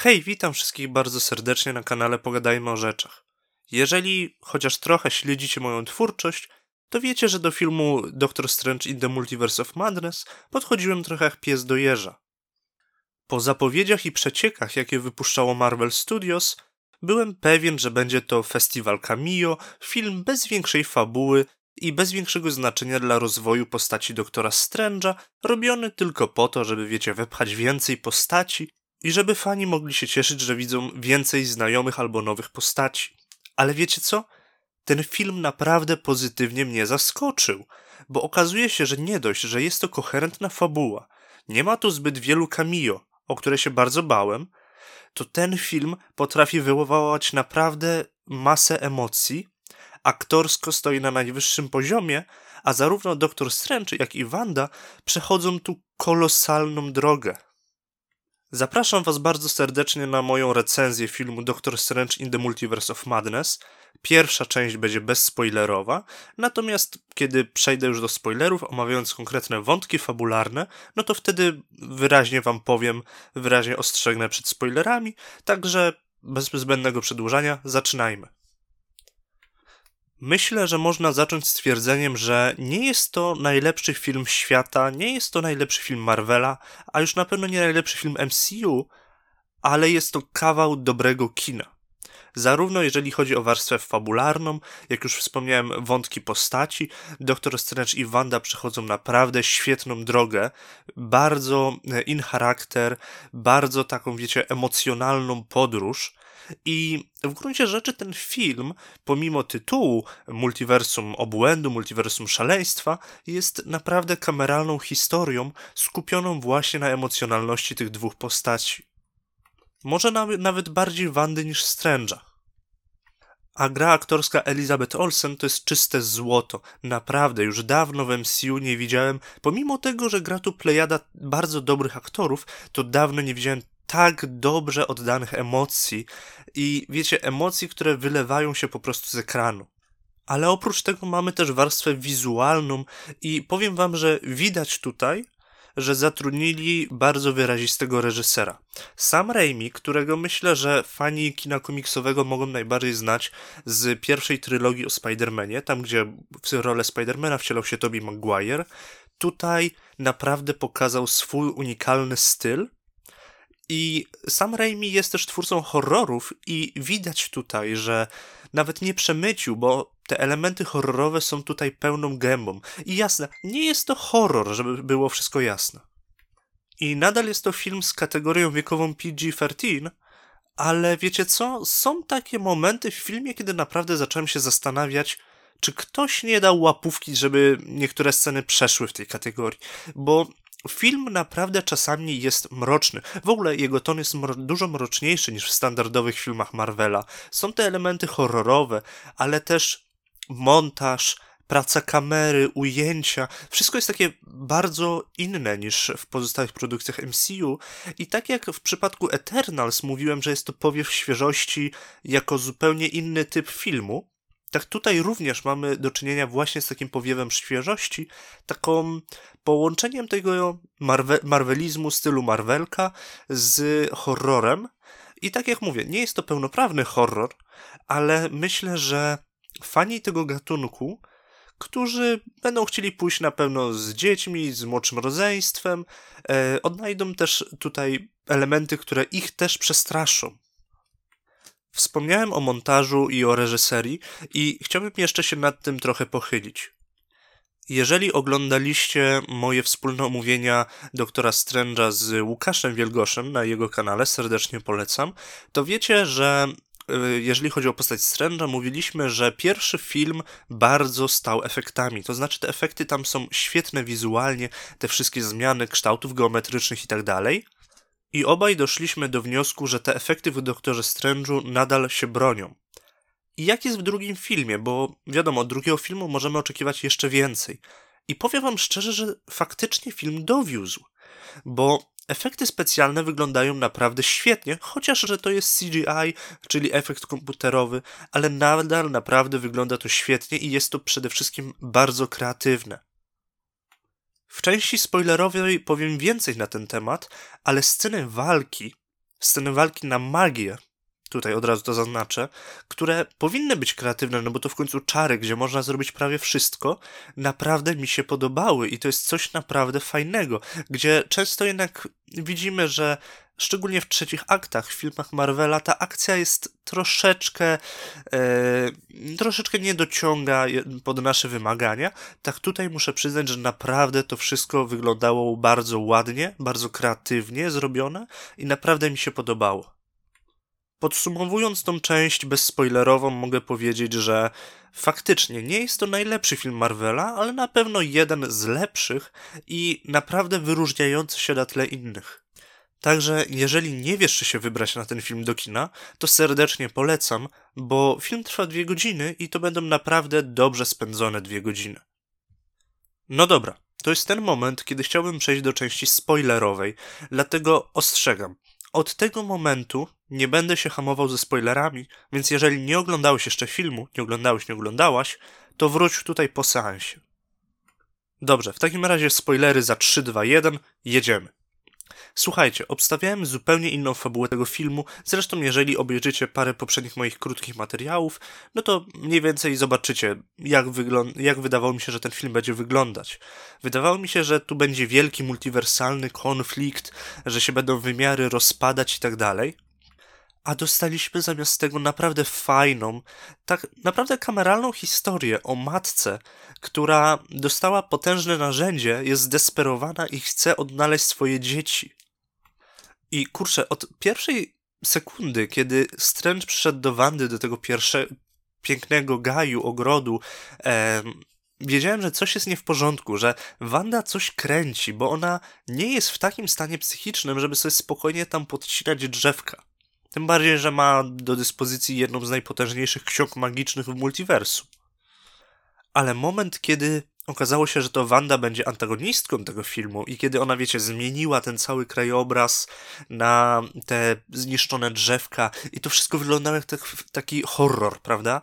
Hej, witam wszystkich bardzo serdecznie na kanale Pogadajmy o Rzeczach. Jeżeli chociaż trochę śledzicie moją twórczość, to wiecie, że do filmu Doctor Strange in the Multiverse of Madness podchodziłem trochę jak pies do jeża. Po zapowiedziach i przeciekach, jakie wypuszczało Marvel Studios, byłem pewien, że będzie to festiwal Camillo, film bez większej fabuły i bez większego znaczenia dla rozwoju postaci doktora Strange'a, robiony tylko po to, żeby, wiecie, wepchać więcej postaci i żeby fani mogli się cieszyć, że widzą więcej znajomych albo nowych postaci. Ale wiecie co? Ten film naprawdę pozytywnie mnie zaskoczył, bo okazuje się, że nie dość, że jest to koherentna fabuła, nie ma tu zbyt wielu cameo, o które się bardzo bałem, to ten film potrafi wywołać naprawdę masę emocji, aktorsko stoi na najwyższym poziomie, a zarówno Doktor Strange, jak i Wanda przechodzą tu kolosalną drogę. Zapraszam Was bardzo serdecznie na moją recenzję filmu Doctor Strange in the Multiverse of Madness. Pierwsza część będzie bezspoilerowa, natomiast kiedy przejdę już do spoilerów, omawiając konkretne wątki fabularne, no to wtedy wyraźnie Wam powiem, wyraźnie ostrzegnę przed spoilerami, także bez zbędnego przedłużania zaczynajmy. Myślę, że można zacząć stwierdzeniem, że nie jest to najlepszy film świata, nie jest to najlepszy film Marvela, a już na pewno nie najlepszy film MCU, ale jest to kawał dobrego kina. Zarówno jeżeli chodzi o warstwę fabularną, jak już wspomniałem, wątki postaci, Doktor Strange i Wanda przechodzą naprawdę świetną drogę, bardzo in charakter, bardzo taką, wiecie, emocjonalną podróż, i w gruncie rzeczy ten film, pomimo tytułu Multiversum Obłędu, Multiversum Szaleństwa, jest naprawdę kameralną historią skupioną właśnie na emocjonalności tych dwóch postaci. Może nawet bardziej Wandy niż Strange'a. A gra aktorska Elizabeth Olsen to jest czyste złoto. Naprawdę, już dawno w MCU nie widziałem, pomimo tego, że gra tu plejada bardzo dobrych aktorów, to dawno nie widziałem tak dobrze oddanych emocji i wiecie, emocji, które wylewają się po prostu z ekranu. Ale oprócz tego mamy też warstwę wizualną i powiem wam, że widać tutaj, że zatrudnili bardzo wyrazistego reżysera. Sam Raimi, którego myślę, że fani kina komiksowego mogą najbardziej znać z pierwszej trylogii o Spider-Manie, tam gdzie w rolę Spidermana wcielał się Tobey Maguire, tutaj naprawdę pokazał swój unikalny styl i sam Raimi jest też twórcą horrorów i widać tutaj, że nawet nie przemycił, bo te elementy horrorowe są tutaj pełną gębą. I jasne, nie jest to horror, żeby było wszystko jasne. I nadal jest to film z kategorią wiekową PG-13, ale wiecie co? Są takie momenty w filmie, kiedy naprawdę zacząłem się zastanawiać, czy ktoś nie dał łapówki, żeby niektóre sceny przeszły w tej kategorii. Bo Film naprawdę czasami jest mroczny. W ogóle jego ton jest mro dużo mroczniejszy niż w standardowych filmach Marvela. Są te elementy horrorowe, ale też montaż, praca kamery, ujęcia, wszystko jest takie bardzo inne niż w pozostałych produkcjach MCU i tak jak w przypadku Eternals mówiłem, że jest to powiew świeżości jako zupełnie inny typ filmu, tak tutaj również mamy do czynienia właśnie z takim powiewem świeżości, taką połączeniem tego marwe marvelizmu stylu Marvelka z horrorem. I tak jak mówię, nie jest to pełnoprawny horror, ale myślę, że fani tego gatunku, którzy będą chcieli pójść na pewno z dziećmi, z młodszym rodzeństwem, e, odnajdą też tutaj elementy, które ich też przestraszą. Wspomniałem o montażu i o reżyserii i chciałbym jeszcze się nad tym trochę pochylić. Jeżeli oglądaliście moje wspólne omówienia doktora Strange'a z Łukaszem Wielgoszem na jego kanale, serdecznie polecam, to wiecie, że y, jeżeli chodzi o postać Strange'a, mówiliśmy, że pierwszy film bardzo stał efektami. To znaczy, te efekty tam są świetne wizualnie, te wszystkie zmiany kształtów geometrycznych i tak dalej. I obaj doszliśmy do wniosku, że te efekty w Doktorze Strange'u nadal się bronią. I jak jest w drugim filmie, bo wiadomo, od drugiego filmu możemy oczekiwać jeszcze więcej. I powiem wam szczerze, że faktycznie film dowiózł, bo efekty specjalne wyglądają naprawdę świetnie, chociaż że to jest CGI, czyli efekt komputerowy, ale nadal naprawdę wygląda to świetnie i jest to przede wszystkim bardzo kreatywne. W części spoilerowej powiem więcej na ten temat, ale sceny walki sceny walki na magię, tutaj od razu to zaznaczę, które powinny być kreatywne, no bo to w końcu czary, gdzie można zrobić prawie wszystko, naprawdę mi się podobały i to jest coś naprawdę fajnego, gdzie często jednak widzimy, że szczególnie w trzecich aktach w filmach Marvela ta akcja jest troszeczkę e, troszeczkę nie dociąga pod nasze wymagania. Tak tutaj muszę przyznać, że naprawdę to wszystko wyglądało bardzo ładnie, bardzo kreatywnie zrobione i naprawdę mi się podobało. Podsumowując tą część bezspoilerową, mogę powiedzieć, że faktycznie nie jest to najlepszy film Marvela, ale na pewno jeden z lepszych i naprawdę wyróżniający się na tle innych. Także jeżeli nie wiesz, czy się wybrać na ten film do kina, to serdecznie polecam, bo film trwa dwie godziny i to będą naprawdę dobrze spędzone dwie godziny. No dobra, to jest ten moment, kiedy chciałbym przejść do części spoilerowej, dlatego ostrzegam. Od tego momentu nie będę się hamował ze spoilerami, więc jeżeli nie oglądałeś jeszcze filmu, nie oglądałeś, nie oglądałaś, to wróć tutaj po seansie. Dobrze, w takim razie spoilery za 3, 2, 1, jedziemy. Słuchajcie, obstawiałem zupełnie inną fabułę tego filmu, zresztą jeżeli obejrzycie parę poprzednich moich krótkich materiałów, no to mniej więcej zobaczycie, jak, jak wydawało mi się, że ten film będzie wyglądać. Wydawało mi się, że tu będzie wielki multiwersalny konflikt, że się będą wymiary rozpadać i tak dalej a dostaliśmy zamiast tego naprawdę fajną, tak naprawdę kameralną historię o matce, która dostała potężne narzędzie, jest zdesperowana i chce odnaleźć swoje dzieci. I kurczę, od pierwszej sekundy, kiedy Strange przyszedł do Wandy, do tego pierwszego pięknego gaju, ogrodu, e, wiedziałem, że coś jest nie w porządku, że Wanda coś kręci, bo ona nie jest w takim stanie psychicznym, żeby sobie spokojnie tam podcinać drzewka. Tym bardziej, że ma do dyspozycji jedną z najpotężniejszych ksiąg magicznych w multiversum. Ale moment, kiedy okazało się, że to Wanda będzie antagonistką tego filmu i kiedy ona, wiecie, zmieniła ten cały krajobraz na te zniszczone drzewka i to wszystko wyglądało jak taki horror, prawda?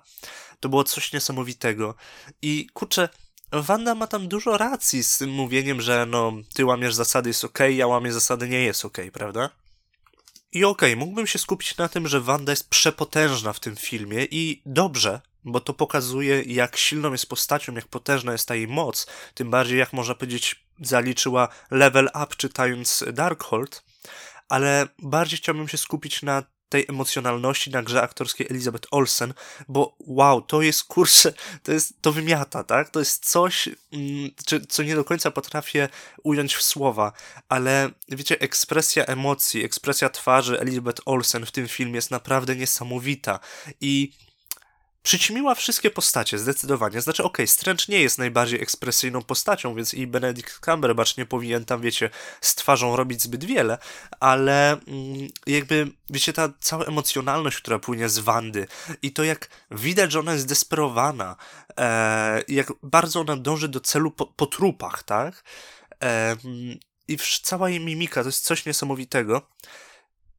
To było coś niesamowitego. I kurczę, Wanda ma tam dużo racji z tym mówieniem, że no, ty łamiesz zasady, jest ok, ja łamię zasady, nie jest ok, prawda? I okej, okay, mógłbym się skupić na tym, że Wanda jest przepotężna w tym filmie i dobrze, bo to pokazuje, jak silną jest postacią, jak potężna jest ta jej moc, tym bardziej, jak można powiedzieć, zaliczyła level up czytając Darkhold, ale bardziej chciałbym się skupić na tej emocjonalności na grze aktorskiej Elizabeth Olsen, bo wow, to jest kurczę, to jest, to wymiata, tak? To jest coś, mm, co nie do końca potrafię ująć w słowa, ale wiecie, ekspresja emocji, ekspresja twarzy Elizabeth Olsen w tym filmie jest naprawdę niesamowita i przyćmiła wszystkie postacie, zdecydowanie. Znaczy, okej, okay, nie jest najbardziej ekspresyjną postacią, więc i Benedict Cumberbatch nie powinien tam, wiecie, z twarzą robić zbyt wiele, ale mm, jakby, wiecie, ta cała emocjonalność, która płynie z Wandy i to, jak widać, że ona jest desperowana, e, jak bardzo ona dąży do celu po, po trupach, tak? E, I cała jej mimika to jest coś niesamowitego.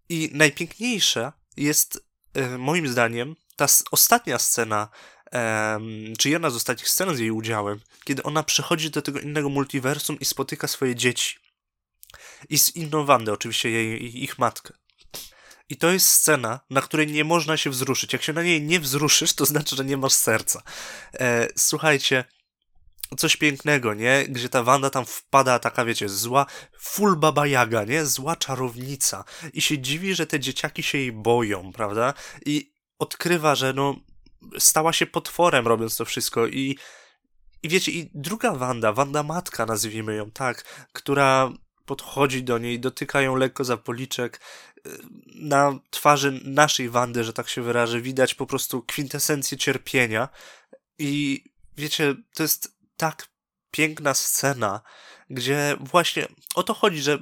I najpiękniejsze jest, e, moim zdaniem, ta ostatnia scena, czy jedna z ostatnich scen z jej udziałem, kiedy ona przechodzi do tego innego multiversum i spotyka swoje dzieci. I z inną Wandę, oczywiście jej, ich matkę. I to jest scena, na której nie można się wzruszyć. Jak się na niej nie wzruszysz, to znaczy, że nie masz serca. E, słuchajcie, coś pięknego, nie? Gdzie ta Wanda tam wpada taka, wiecie, zła, full baba Jaga, nie? Zła czarownica. I się dziwi, że te dzieciaki się jej boją, prawda? I odkrywa, że no stała się potworem robiąc to wszystko i i wiecie, i druga Wanda, Wanda matka nazwijmy ją tak, która podchodzi do niej, dotyka ją lekko za policzek. Na twarzy naszej Wandy, że tak się wyrażę, widać po prostu kwintesencję cierpienia. I wiecie, to jest tak piękna scena, gdzie właśnie o to chodzi, że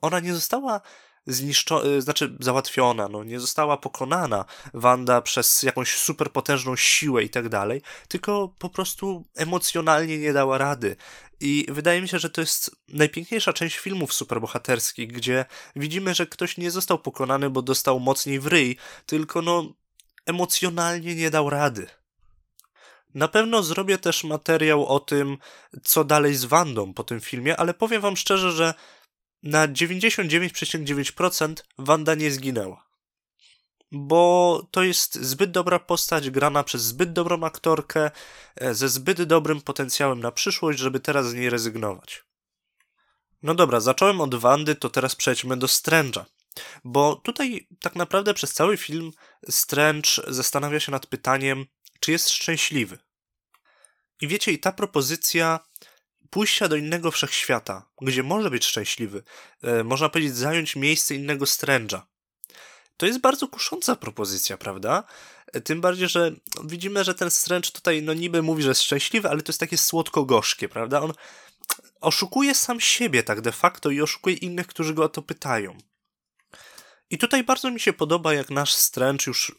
ona nie została zniszczona, y, znaczy załatwiona, no nie została pokonana Wanda przez jakąś superpotężną siłę i tak dalej, tylko po prostu emocjonalnie nie dała rady. I wydaje mi się, że to jest najpiękniejsza część filmów superbohaterskich, gdzie widzimy, że ktoś nie został pokonany, bo dostał mocniej w ryj, tylko no emocjonalnie nie dał rady. Na pewno zrobię też materiał o tym, co dalej z Wandą po tym filmie, ale powiem wam szczerze, że na 99,9% Wanda nie zginęła. Bo to jest zbyt dobra postać, grana przez zbyt dobrą aktorkę, e, ze zbyt dobrym potencjałem na przyszłość, żeby teraz z niej rezygnować. No dobra, zacząłem od Wandy, to teraz przejdźmy do Strange'a. Bo tutaj tak naprawdę przez cały film Strange zastanawia się nad pytaniem, czy jest szczęśliwy. I wiecie, i ta propozycja pójścia do innego wszechświata, gdzie może być szczęśliwy, e, można powiedzieć, zająć miejsce innego Strange'a. To jest bardzo kusząca propozycja, prawda? E, tym bardziej, że widzimy, że ten Strange tutaj, no niby mówi, że jest szczęśliwy, ale to jest takie słodko-gorzkie, prawda? On oszukuje sam siebie tak de facto i oszukuje innych, którzy go o to pytają. I tutaj bardzo mi się podoba, jak nasz Strange już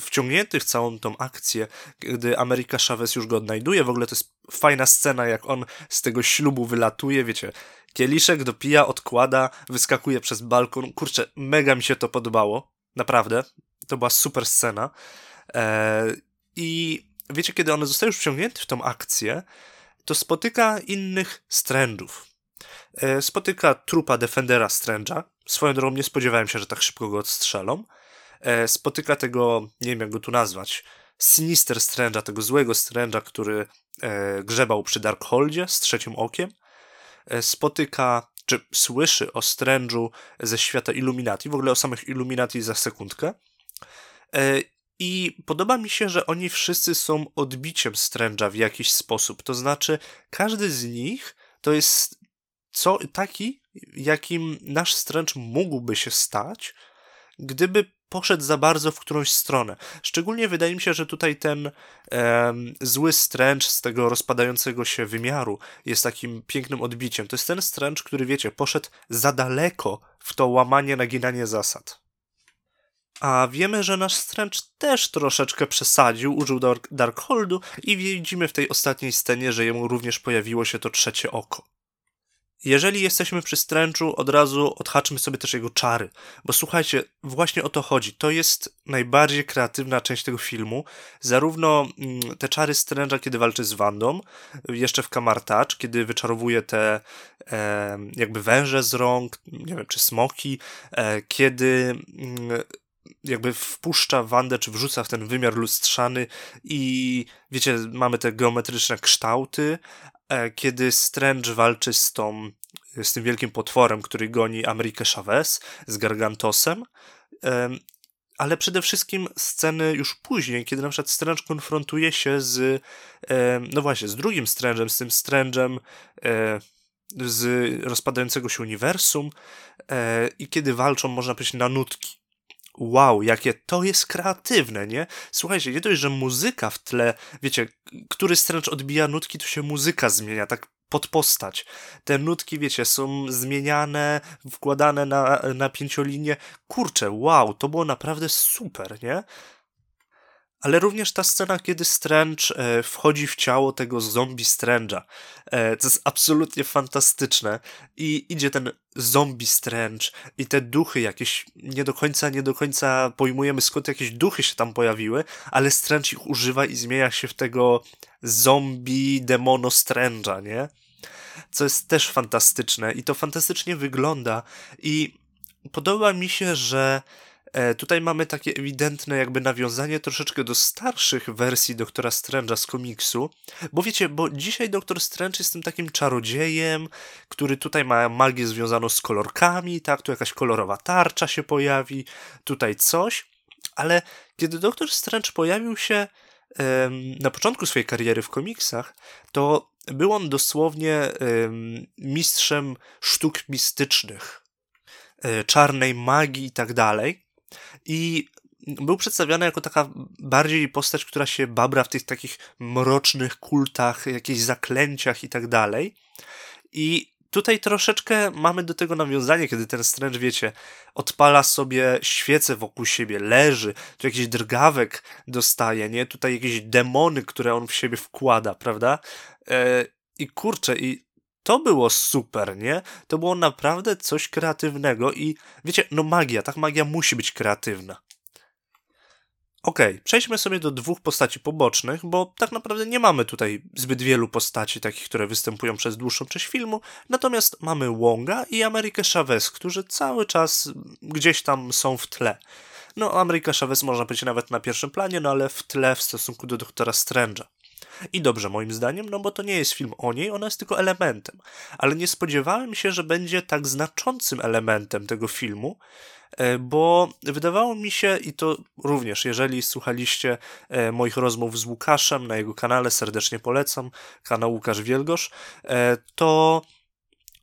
wciągnięty w całą tą akcję, gdy Ameryka Chavez już go odnajduje. W ogóle to jest fajna scena, jak on z tego ślubu wylatuje, wiecie, kieliszek dopija, odkłada, wyskakuje przez balkon. Kurczę, mega mi się to podobało. Naprawdę. To była super scena. Eee, I wiecie, kiedy on zostaje już wciągnięty w tą akcję, to spotyka innych Strange'ów. Eee, spotyka trupa Defendera Strange'a. Swoją drogą nie spodziewałem się, że tak szybko go odstrzelą. E, spotyka tego, nie wiem jak go tu nazwać, Sinister Strange'a, tego złego Strange'a, który e, grzebał przy Darkholdzie z trzecim okiem. E, spotyka, czy słyszy o Strange'u ze świata Illuminati, w ogóle o samych Illuminati za sekundkę. I podoba mi się, że oni wszyscy są odbiciem Strange'a w jakiś sposób. To znaczy, każdy z nich to jest co, taki, jakim nasz Strange mógłby się stać, gdyby poszedł za bardzo w którąś stronę. Szczególnie wydaje mi się, że tutaj ten e, zły Strange z tego rozpadającego się wymiaru jest takim pięknym odbiciem. To jest ten Strange, który wiecie, poszedł za daleko w to łamanie, naginanie zasad. A wiemy, że nasz Strange też troszeczkę przesadził, użył Dark Darkholdu i widzimy w tej ostatniej scenie, że jemu również pojawiło się to trzecie oko. Jeżeli jesteśmy przy stręczu, od razu odhaczmy sobie też jego czary, bo słuchajcie, właśnie o to chodzi. To jest najbardziej kreatywna część tego filmu. Zarówno mm, te czary stręcza, kiedy walczy z Wandą, jeszcze w Kamartacz, kiedy wyczarowuje te e, jakby węże z rąk, nie wiem, czy smoki, e, kiedy mm, jakby wpuszcza Wandę, czy wrzuca w ten wymiar lustrzany i wiecie, mamy te geometryczne kształty, E, kiedy Strange walczy z tą, z tym wielkim potworem, który goni Amerykę Chavez, z Gargantosem, ale przede wszystkim sceny już później, kiedy na przykład Strange konfrontuje się z, no właśnie, z drugim Strange'em, z tym Strange'em e, z rozpadającego się uniwersum e, i kiedy walczą, można powiedzieć, na nutki wow, jakie to jest kreatywne, nie? Słuchajcie, nie dość, że muzyka w tle, wiecie, który stręcz odbija nutki, to się muzyka zmienia, tak pod postać. Te nutki, wiecie, są zmieniane, wkładane na, na pięciolinię. Kurczę, wow, to było naprawdę super, nie? Ale również ta scena, kiedy Strange e, wchodzi w ciało tego zombie Strange'a. E, to jest absolutnie fantastyczne. I idzie ten zombie Strange i te duchy jakieś, nie do końca, nie do końca pojmujemy skąd jakieś duchy się tam pojawiły, ale Strange ich używa i zmienia się w tego zombie demono Strange'a, nie? Co jest też fantastyczne i to fantastycznie wygląda i podoba mi się, że tutaj mamy takie ewidentne jakby nawiązanie troszeczkę do starszych wersji Doktora Strange'a z komiksu, bo wiecie, bo dzisiaj Doktor Strange jest tym takim czarodziejem, który tutaj ma magię związaną z kolorkami, tak, tu jakaś kolorowa tarcza się pojawi, tutaj coś, ale kiedy Doktor Strange pojawił się na początku swojej kariery w komiksach, to był on dosłownie mistrzem sztuk mistycznych, e, czarnej magii i tak dalej. I był przedstawiany jako taka bardziej postać, która się babra w tych takich mrocznych kultach, jakichś zaklęciach i tak dalej. I tutaj troszeczkę mamy do tego nawiązanie, kiedy ten Strange, wiecie, odpala sobie świecę wokół siebie, leży, tu jakiś drgawek dostaje, nie? Tutaj jakieś demony, które on w siebie wkłada, prawda? E, I kurczę, i to było super, nie? To było naprawdę coś kreatywnego i wiecie, no magia, tak magia musi być kreatywna. Okej, okay, przejdźmy sobie do dwóch postaci pobocznych, bo tak naprawdę nie mamy tutaj zbyt wielu postaci takich, które występują przez dłuższą część filmu, natomiast mamy Wonga i Amerykę Chavez, którzy cały czas gdzieś tam są w tle. No, Ameryka Chavez można powiedzieć nawet na pierwszym planie, no ale w tle w stosunku do doktora Strange'a. I dobrze, moim zdaniem, no bo to nie jest film o niej, ona jest tylko elementem. Ale nie spodziewałem się, że będzie tak znaczącym elementem tego filmu, e, bo wydawało mi się, i to również, jeżeli słuchaliście e, moich rozmów z Łukaszem na jego kanale, serdecznie polecam, kanał Łukasz Wielgosz, e, to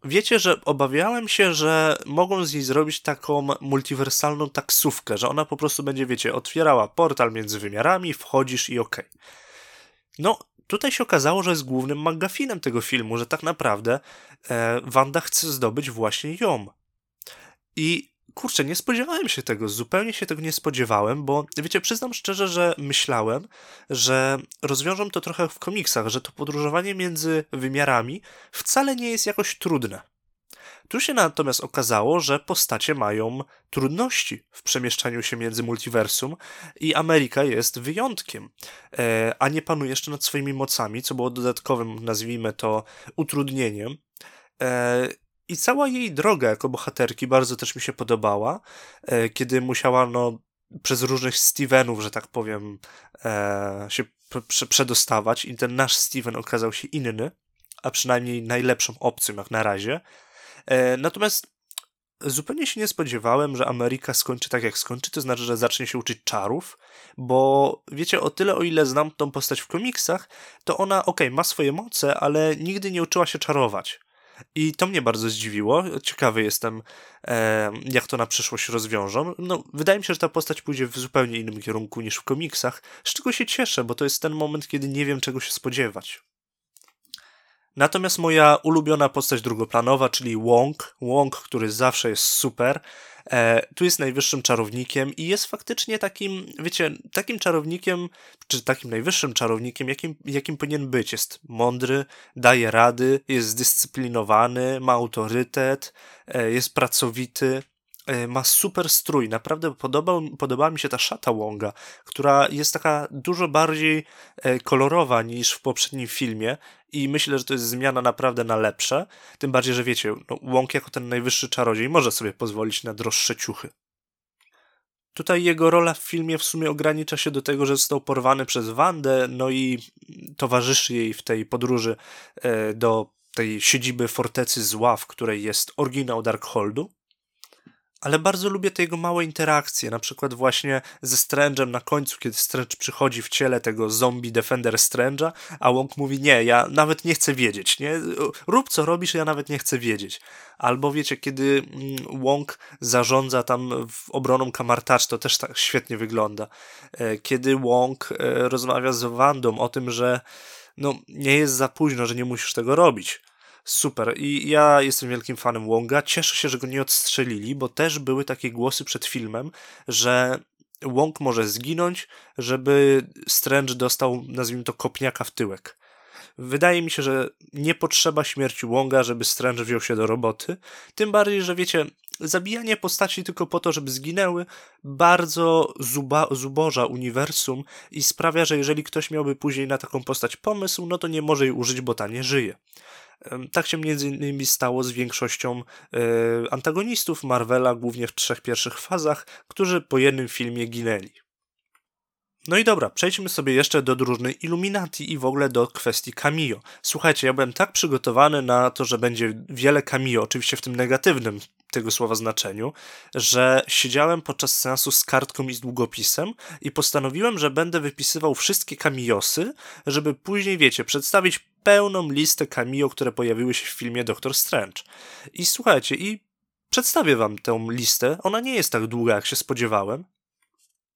Wiecie, że obawiałem się, że mogą z niej zrobić taką multiwersalną taksówkę, że ona po prostu będzie, wiecie, otwierała portal między wymiarami, wchodzisz i okej. Okay. No, tutaj się okazało, że jest głównym magafinem tego filmu, że tak naprawdę e, Wanda chce zdobyć właśnie ją. I kurczę, nie spodziewałem się tego, zupełnie się tego nie spodziewałem, bo wiecie, przyznam szczerze, że myślałem, że rozwiążą to trochę w komiksach, że to podróżowanie między wymiarami wcale nie jest jakoś trudne. Tu się natomiast okazało, że postacie mają trudności w przemieszczaniu się między multiversum i Ameryka jest wyjątkiem, e, a nie panuje jeszcze nad swoimi mocami, co było dodatkowym, nazwijmy to, utrudnieniem. E, I cała jej droga jako bohaterki bardzo też mi się podobała, e, kiedy musiała no, przez różnych Stevenów, że tak powiem, się przedostawać i ten nasz Steven okazał się inny, a przynajmniej najlepszą opcją jak na razie. E, natomiast zupełnie się nie spodziewałem, że Ameryka skończy tak jak skończy, to znaczy, że zacznie się uczyć czarów, bo wiecie, o tyle o ile znam tą postać w komiksach, to ona, okej, okay, ma swoje moce, ale nigdy nie uczyła się czarować. I to mnie bardzo zdziwiło. Ciekawy jestem, e, jak to na przyszłość rozwiążą. No, wydaje mi się, że ta postać pójdzie w zupełnie innym kierunku niż w komiksach, z czego się cieszę, bo to jest ten moment, kiedy nie wiem, czego się spodziewać. Natomiast moja ulubiona postać drugoplanowa, czyli Wong, Wong, który zawsze jest super, e, tu jest najwyższym czarownikiem i jest faktycznie takim, wiecie, takim czarownikiem, czy takim najwyższym czarownikiem, jakim, jakim powinien być. Jest mądry, daje rady, jest zdyscyplinowany, ma autorytet, e, jest pracowity. E, ma super strój. Naprawdę podobał, mi się ta szata Wonga, która jest taka dużo bardziej e, kolorowa niż w poprzednim filmie i myślę, że to jest zmiana naprawdę na lepsze. Tym bardziej, że wiecie, no, Wong jako ten najwyższy czarodziej może sobie pozwolić na droższe ciuchy. Tutaj jego rola w filmie w sumie ogranicza się do tego, że został porwany przez Wandę, no i towarzyszy jej w tej podróży e, do tej siedziby fortecy zła, w której jest oryginał Darkholdu ale bardzo lubię te jego małe interakcje, na przykład właśnie ze Strange'em na końcu, kiedy Strange przychodzi w ciele tego zombie Defender Strange'a, a Wong mówi, nie, ja nawet nie chcę wiedzieć, nie, rób co robisz, ja nawet nie chcę wiedzieć. Albo wiecie, kiedy mm, Wong zarządza tam obroną Kamartacz, to też tak świetnie wygląda. E, kiedy Wong e, rozmawia z Wandą o tym, że no, nie jest za późno, że nie musisz tego robić super. I ja jestem wielkim fanem Wonga. Cieszę się, że go nie odstrzelili, bo też były takie głosy przed filmem, że Wong może zginąć, żeby Strange dostał, nazwijmy to, kopniaka w tyłek. Wydaje mi się, że nie potrzeba śmierci Wonga, żeby Strange wziął się do roboty. Tym bardziej, że wiecie, zabijanie postaci tylko po to, żeby zginęły, bardzo zuba, zuboża uniwersum i sprawia, że jeżeli ktoś miałby później na taką postać pomysł, no to nie może jej użyć, bo ta nie żyje. Tak się między innymi stało z większością e, antagonistów Marvela, głównie w trzech pierwszych fazach, którzy po jednym filmie ginęli. No i dobra, przejdźmy sobie jeszcze do drużyny Illuminati i w ogóle do kwestii cameo. Słuchajcie, ja byłem tak przygotowany na to, że będzie wiele cameo, oczywiście w tym negatywnym tego słowa znaczeniu, że siedziałem podczas seansu z kartką i z długopisem i postanowiłem, że będę wypisywał wszystkie kamiosy, żeby później, wiecie, przedstawić pełną listę cameo, które pojawiły się w filmie Doctor Strange. I słuchajcie, i przedstawię wam tę listę. Ona nie jest tak długa, jak się spodziewałem.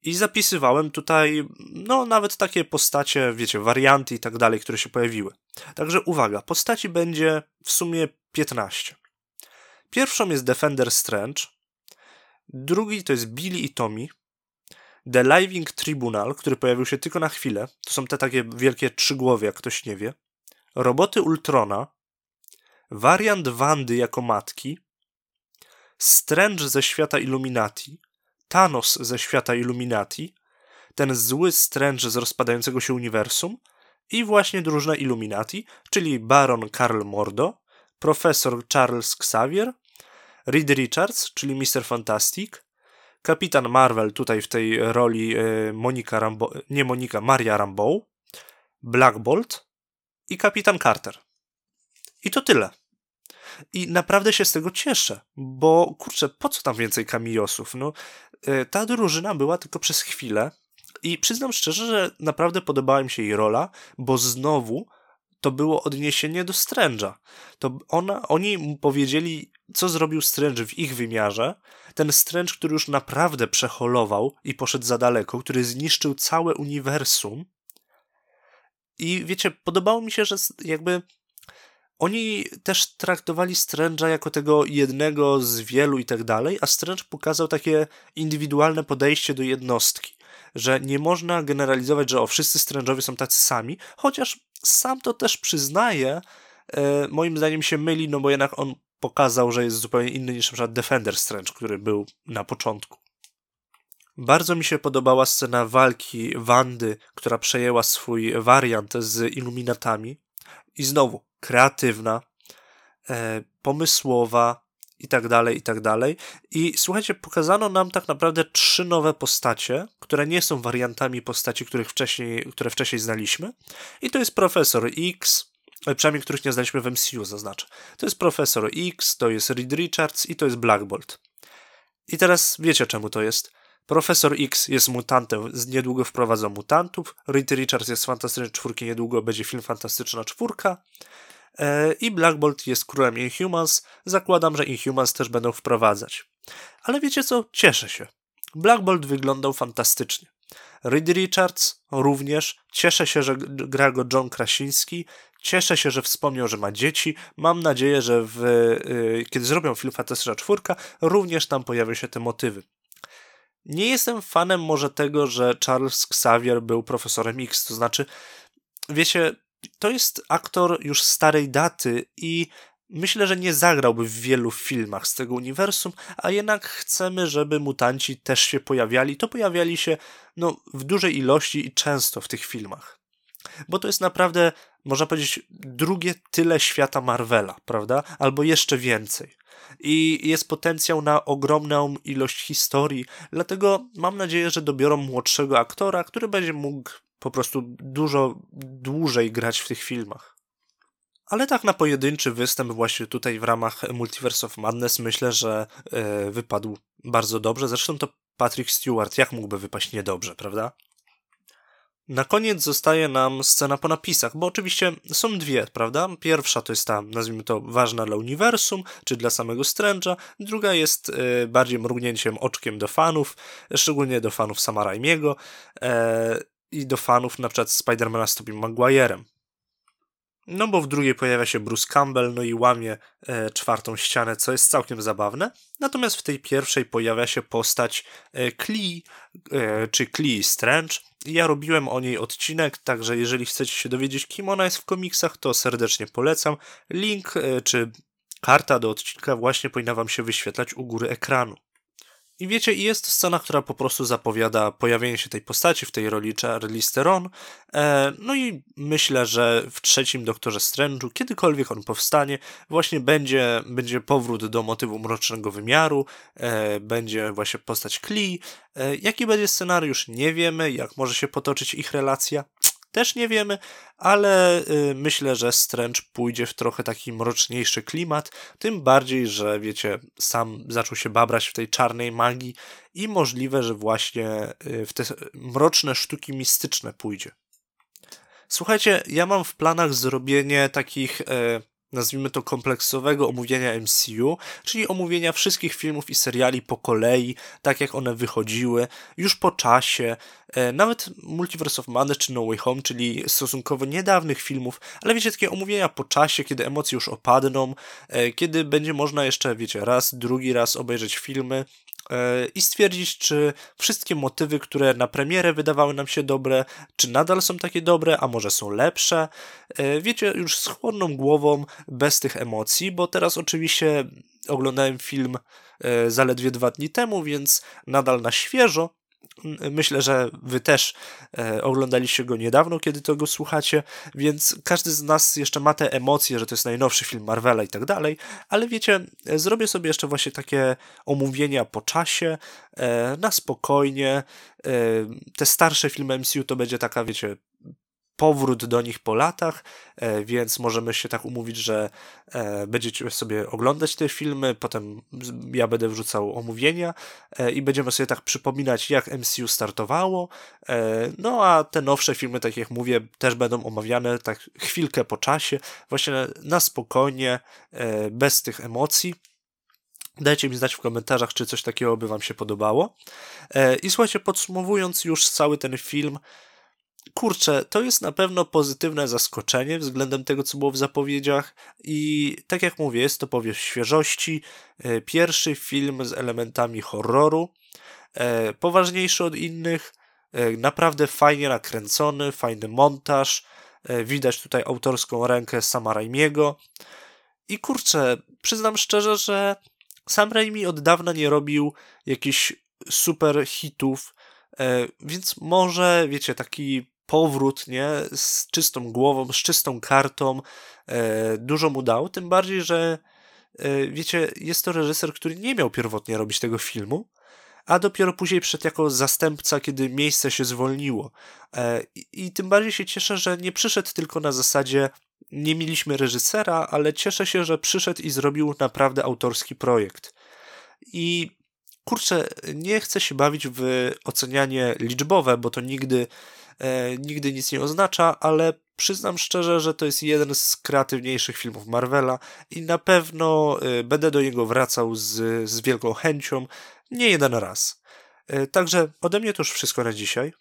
I zapisywałem tutaj, no, nawet takie postacie, wiecie, warianty i tak dalej, które się pojawiły. Także uwaga, postaci będzie w sumie 15. Pierwszą jest Defender Strange, drugi to jest Billy i Tommy, The Living Tribunal, który pojawił się tylko na chwilę, to są te takie wielkie trzy głowy, jak ktoś nie wie, Roboty Ultrona, wariant Wandy jako matki, Strange ze świata Illuminati, Thanos ze świata Illuminati, ten zły Strange z rozpadającego się uniwersum i właśnie drużyna Illuminati, czyli Baron Karl Mordo, profesor Charles Xavier, Reed Richards, czyli Mr. Fantastic, kapitan Marvel tutaj w tej roli e, Monika Rambo, nie Monika, Maria Rambeau, Black Bolt i kapitan Carter. I to tyle. I naprawdę się z tego cieszę, bo kurczę, po co tam więcej kamiosów? No, e, ta drużyna była tylko przez chwilę i przyznam szczerze, że naprawdę podobała mi się jej rola, bo znowu to było odniesienie do Strange'a. To ona, oni powiedzieli, co zrobił Strange w ich wymiarze. Ten Strange, który już naprawdę przeholował i poszedł za daleko, który zniszczył całe uniwersum. I wiecie, podobało mi się, że jakby oni też traktowali Strange'a jako tego jednego z wielu i tak dalej, a Strange pokazał takie indywidualne podejście do jednostki, że nie można generalizować, że o wszyscy Strange'owie są tacy sami, chociaż sam to też przyznaje, e, moim zdaniem się myli, no bo jednak on pokazał, że jest zupełnie inny niż np. Defender Strange, który był na początku. Bardzo mi się podobała scena walki Wandy, która przejęła swój wariant z Illuminatami. I znowu, kreatywna, e, pomysłowa i tak dalej, i tak dalej. I słuchajcie, pokazano nam tak naprawdę trzy nowe postacie, które nie są wariantami postaci, których wcześniej, które wcześniej znaliśmy. I to jest Profesor X, e, przynajmniej których nie znaliśmy w MCU, zaznaczę. To jest Profesor X, to jest Reed Richards i to jest Black Bolt. I teraz wiecie czemu to jest. Profesor X jest mutantem, niedługo wprowadzą mutantów. Reed Richards jest fantastyczny czwórki, niedługo będzie film Fantastyczna czwórka. E, I Black Bolt jest królem Inhumans. Zakładam, że Inhumans też będą wprowadzać. Ale wiecie co? Cieszę się. Black Bolt wyglądał fantastycznie. Reed Richards również. Cieszę się, że gra go John Krasiński. Cieszę się, że wspomniał, że ma dzieci. Mam nadzieję, że w, yy, kiedy zrobią film Fantastyczna Czwórka, również tam pojawią się te motywy. Nie jestem fanem może tego, że Charles Xavier był profesorem X, to znaczy, wiecie, to jest aktor już starej daty i myślę, że nie zagrałby w wielu filmach z tego uniwersum, a jednak chcemy, żeby mutanci też się pojawiali. To pojawiali się no, w dużej ilości i często w tych filmach. Bo to jest naprawdę, można powiedzieć, drugie tyle świata Marvela, prawda? Albo jeszcze więcej. I jest potencjał na ogromną ilość historii, dlatego mam nadzieję, że dobiorą młodszego aktora, który będzie mógł po prostu dużo dłużej grać w tych filmach. Ale tak na pojedynczy występ właśnie tutaj w ramach Multiverse of Madness myślę, że yy, wypadł bardzo dobrze. Zresztą to Patrick Stewart, jak mógłby wypaść niedobrze, prawda? Na koniec zostaje nam scena po napisach, bo oczywiście są dwie, prawda? Pierwsza to jest ta, nazwijmy to, ważna dla uniwersum, czy dla samego Strange'a. Druga jest y, bardziej mrugnięciem oczkiem do fanów, szczególnie do fanów Sama Raimiego. E, i do fanów na przykład Spidermana z Tobey Maguire'em. No bo w drugiej pojawia się Bruce Campbell, no i łamie e, czwartą ścianę, co jest całkiem zabawne. Natomiast w tej pierwszej pojawia się postać e, Klee, e, czy Klee Strange. Ja robiłem o niej odcinek, także jeżeli chcecie się dowiedzieć, kim ona jest w komiksach, to serdecznie polecam. Link e, czy karta do odcinka właśnie powinna Wam się wyświetlać u góry ekranu. I wiecie, jest scena, która po prostu zapowiada pojawienie się tej postaci w tej roli Charlize Theron. E, no i myślę, że w trzecim Doktorze Strange'u, kiedykolwiek on powstanie, właśnie będzie, będzie powrót do motywu mrocznego wymiaru, e, będzie właśnie postać Klee. E, jaki będzie scenariusz, nie wiemy, jak może się potoczyć ich relacja też nie wiemy, ale y, myślę, że Strange pójdzie w trochę taki mroczniejszy klimat, tym bardziej, że wiecie, sam zaczął się babrać w tej czarnej magii i możliwe, że właśnie y, w te mroczne sztuki mistyczne pójdzie. Słuchajcie, ja mam w planach zrobienie takich y, nazwijmy to kompleksowego omówienia MCU, czyli omówienia wszystkich filmów i seriali po kolei, tak jak one wychodziły, już po czasie, e, nawet Multiverse of Madness czy No Way Home, czyli stosunkowo niedawnych filmów, ale wiecie, takie omówienia po czasie, kiedy emocje już opadną, e, kiedy będzie można jeszcze, wiecie, raz, drugi raz obejrzeć filmy, i stwierdzić, czy wszystkie motywy, które na premierę wydawały nam się dobre, czy nadal są takie dobre, a może są lepsze. E, wiecie, już z chłodną głową, bez tych emocji, bo teraz oczywiście oglądałem film e, zaledwie dwa dni temu, więc nadal na świeżo, Myślę, że wy też e, oglądaliście go niedawno, kiedy to go słuchacie, więc każdy z nas jeszcze ma te emocje, że to jest najnowszy film Marvela i tak dalej, ale wiecie, e, zrobię sobie jeszcze właśnie takie omówienia po czasie, e, na spokojnie. Te starsze filmy MCU to będzie taka, wiecie, powrót do nich po latach, e, więc możemy się tak umówić, że e, będziecie sobie oglądać te filmy, potem ja będę wrzucał omówienia e, i będziemy sobie tak przypominać, jak MCU startowało. No a te nowsze filmy, tak jak mówię, też będą omawiane tak chwilkę po czasie, właśnie na spokojnie, bez tych emocji. Dajcie mi znać w komentarzach, czy coś takiego by Wam się podobało. I słuchajcie, podsumowując już cały ten film, kurczę, to jest na pewno pozytywne zaskoczenie względem tego, co było w zapowiedziach. I tak jak mówię, jest to powiew świeżości, e, pierwszy film z elementami horroru, e, poważniejszy od innych, e, naprawdę fajnie nakręcony, fajny montaż, widać tutaj autorską rękę Sama Raimiego. I kurczę, przyznam szczerze, że sam Raimi od dawna nie robił jakichś super hitów, więc może, wiecie, taki powrót, nie, z czystą głową, z czystą kartą, e, dużo mu dał, tym bardziej, że e, wiecie, jest to reżyser, który nie miał pierwotnie robić tego filmu, a dopiero później przyszedł jako zastępca, kiedy miejsce się zwolniło. E, i, I tym bardziej się cieszę, że nie przyszedł tylko na zasadzie nie mieliśmy reżysera, ale cieszę się, że przyszedł i zrobił naprawdę autorski projekt. I kurczę, nie chcę się bawić w ocenianie liczbowe, bo to nigdy e, nigdy nic nie oznacza, ale przyznam szczerze, że to jest jeden z kreatywniejszych filmów Marvela i na pewno e, będę do niego wracał z, z wielką chęcią, nie jeden raz. E, także ode mnie to już wszystko na dzisiaj.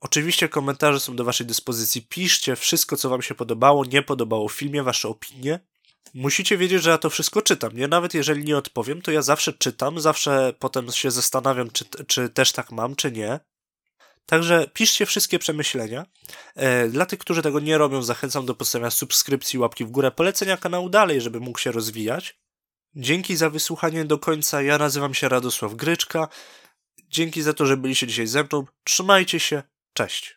Oczywiście komentarze są do Waszej dyspozycji. Piszcie wszystko, co Wam się podobało, nie podobało w filmie, Wasze opinie. Musicie wiedzieć, że ja to wszystko czytam, nie? Nawet jeżeli nie odpowiem, to ja zawsze czytam, zawsze potem się zastanawiam, czy, czy też tak mam, czy nie. Także piszcie wszystkie przemyślenia. E, dla tych, którzy tego nie robią, zachęcam do postawienia subskrypcji, łapki w górę, polecenia kanału dalej, żeby mógł się rozwijać. Dzięki za wysłuchanie do końca. Ja nazywam się Radosław Gryczka. Dzięki za to, że byliście dzisiaj ze mną. Trzymajcie się. Cześć.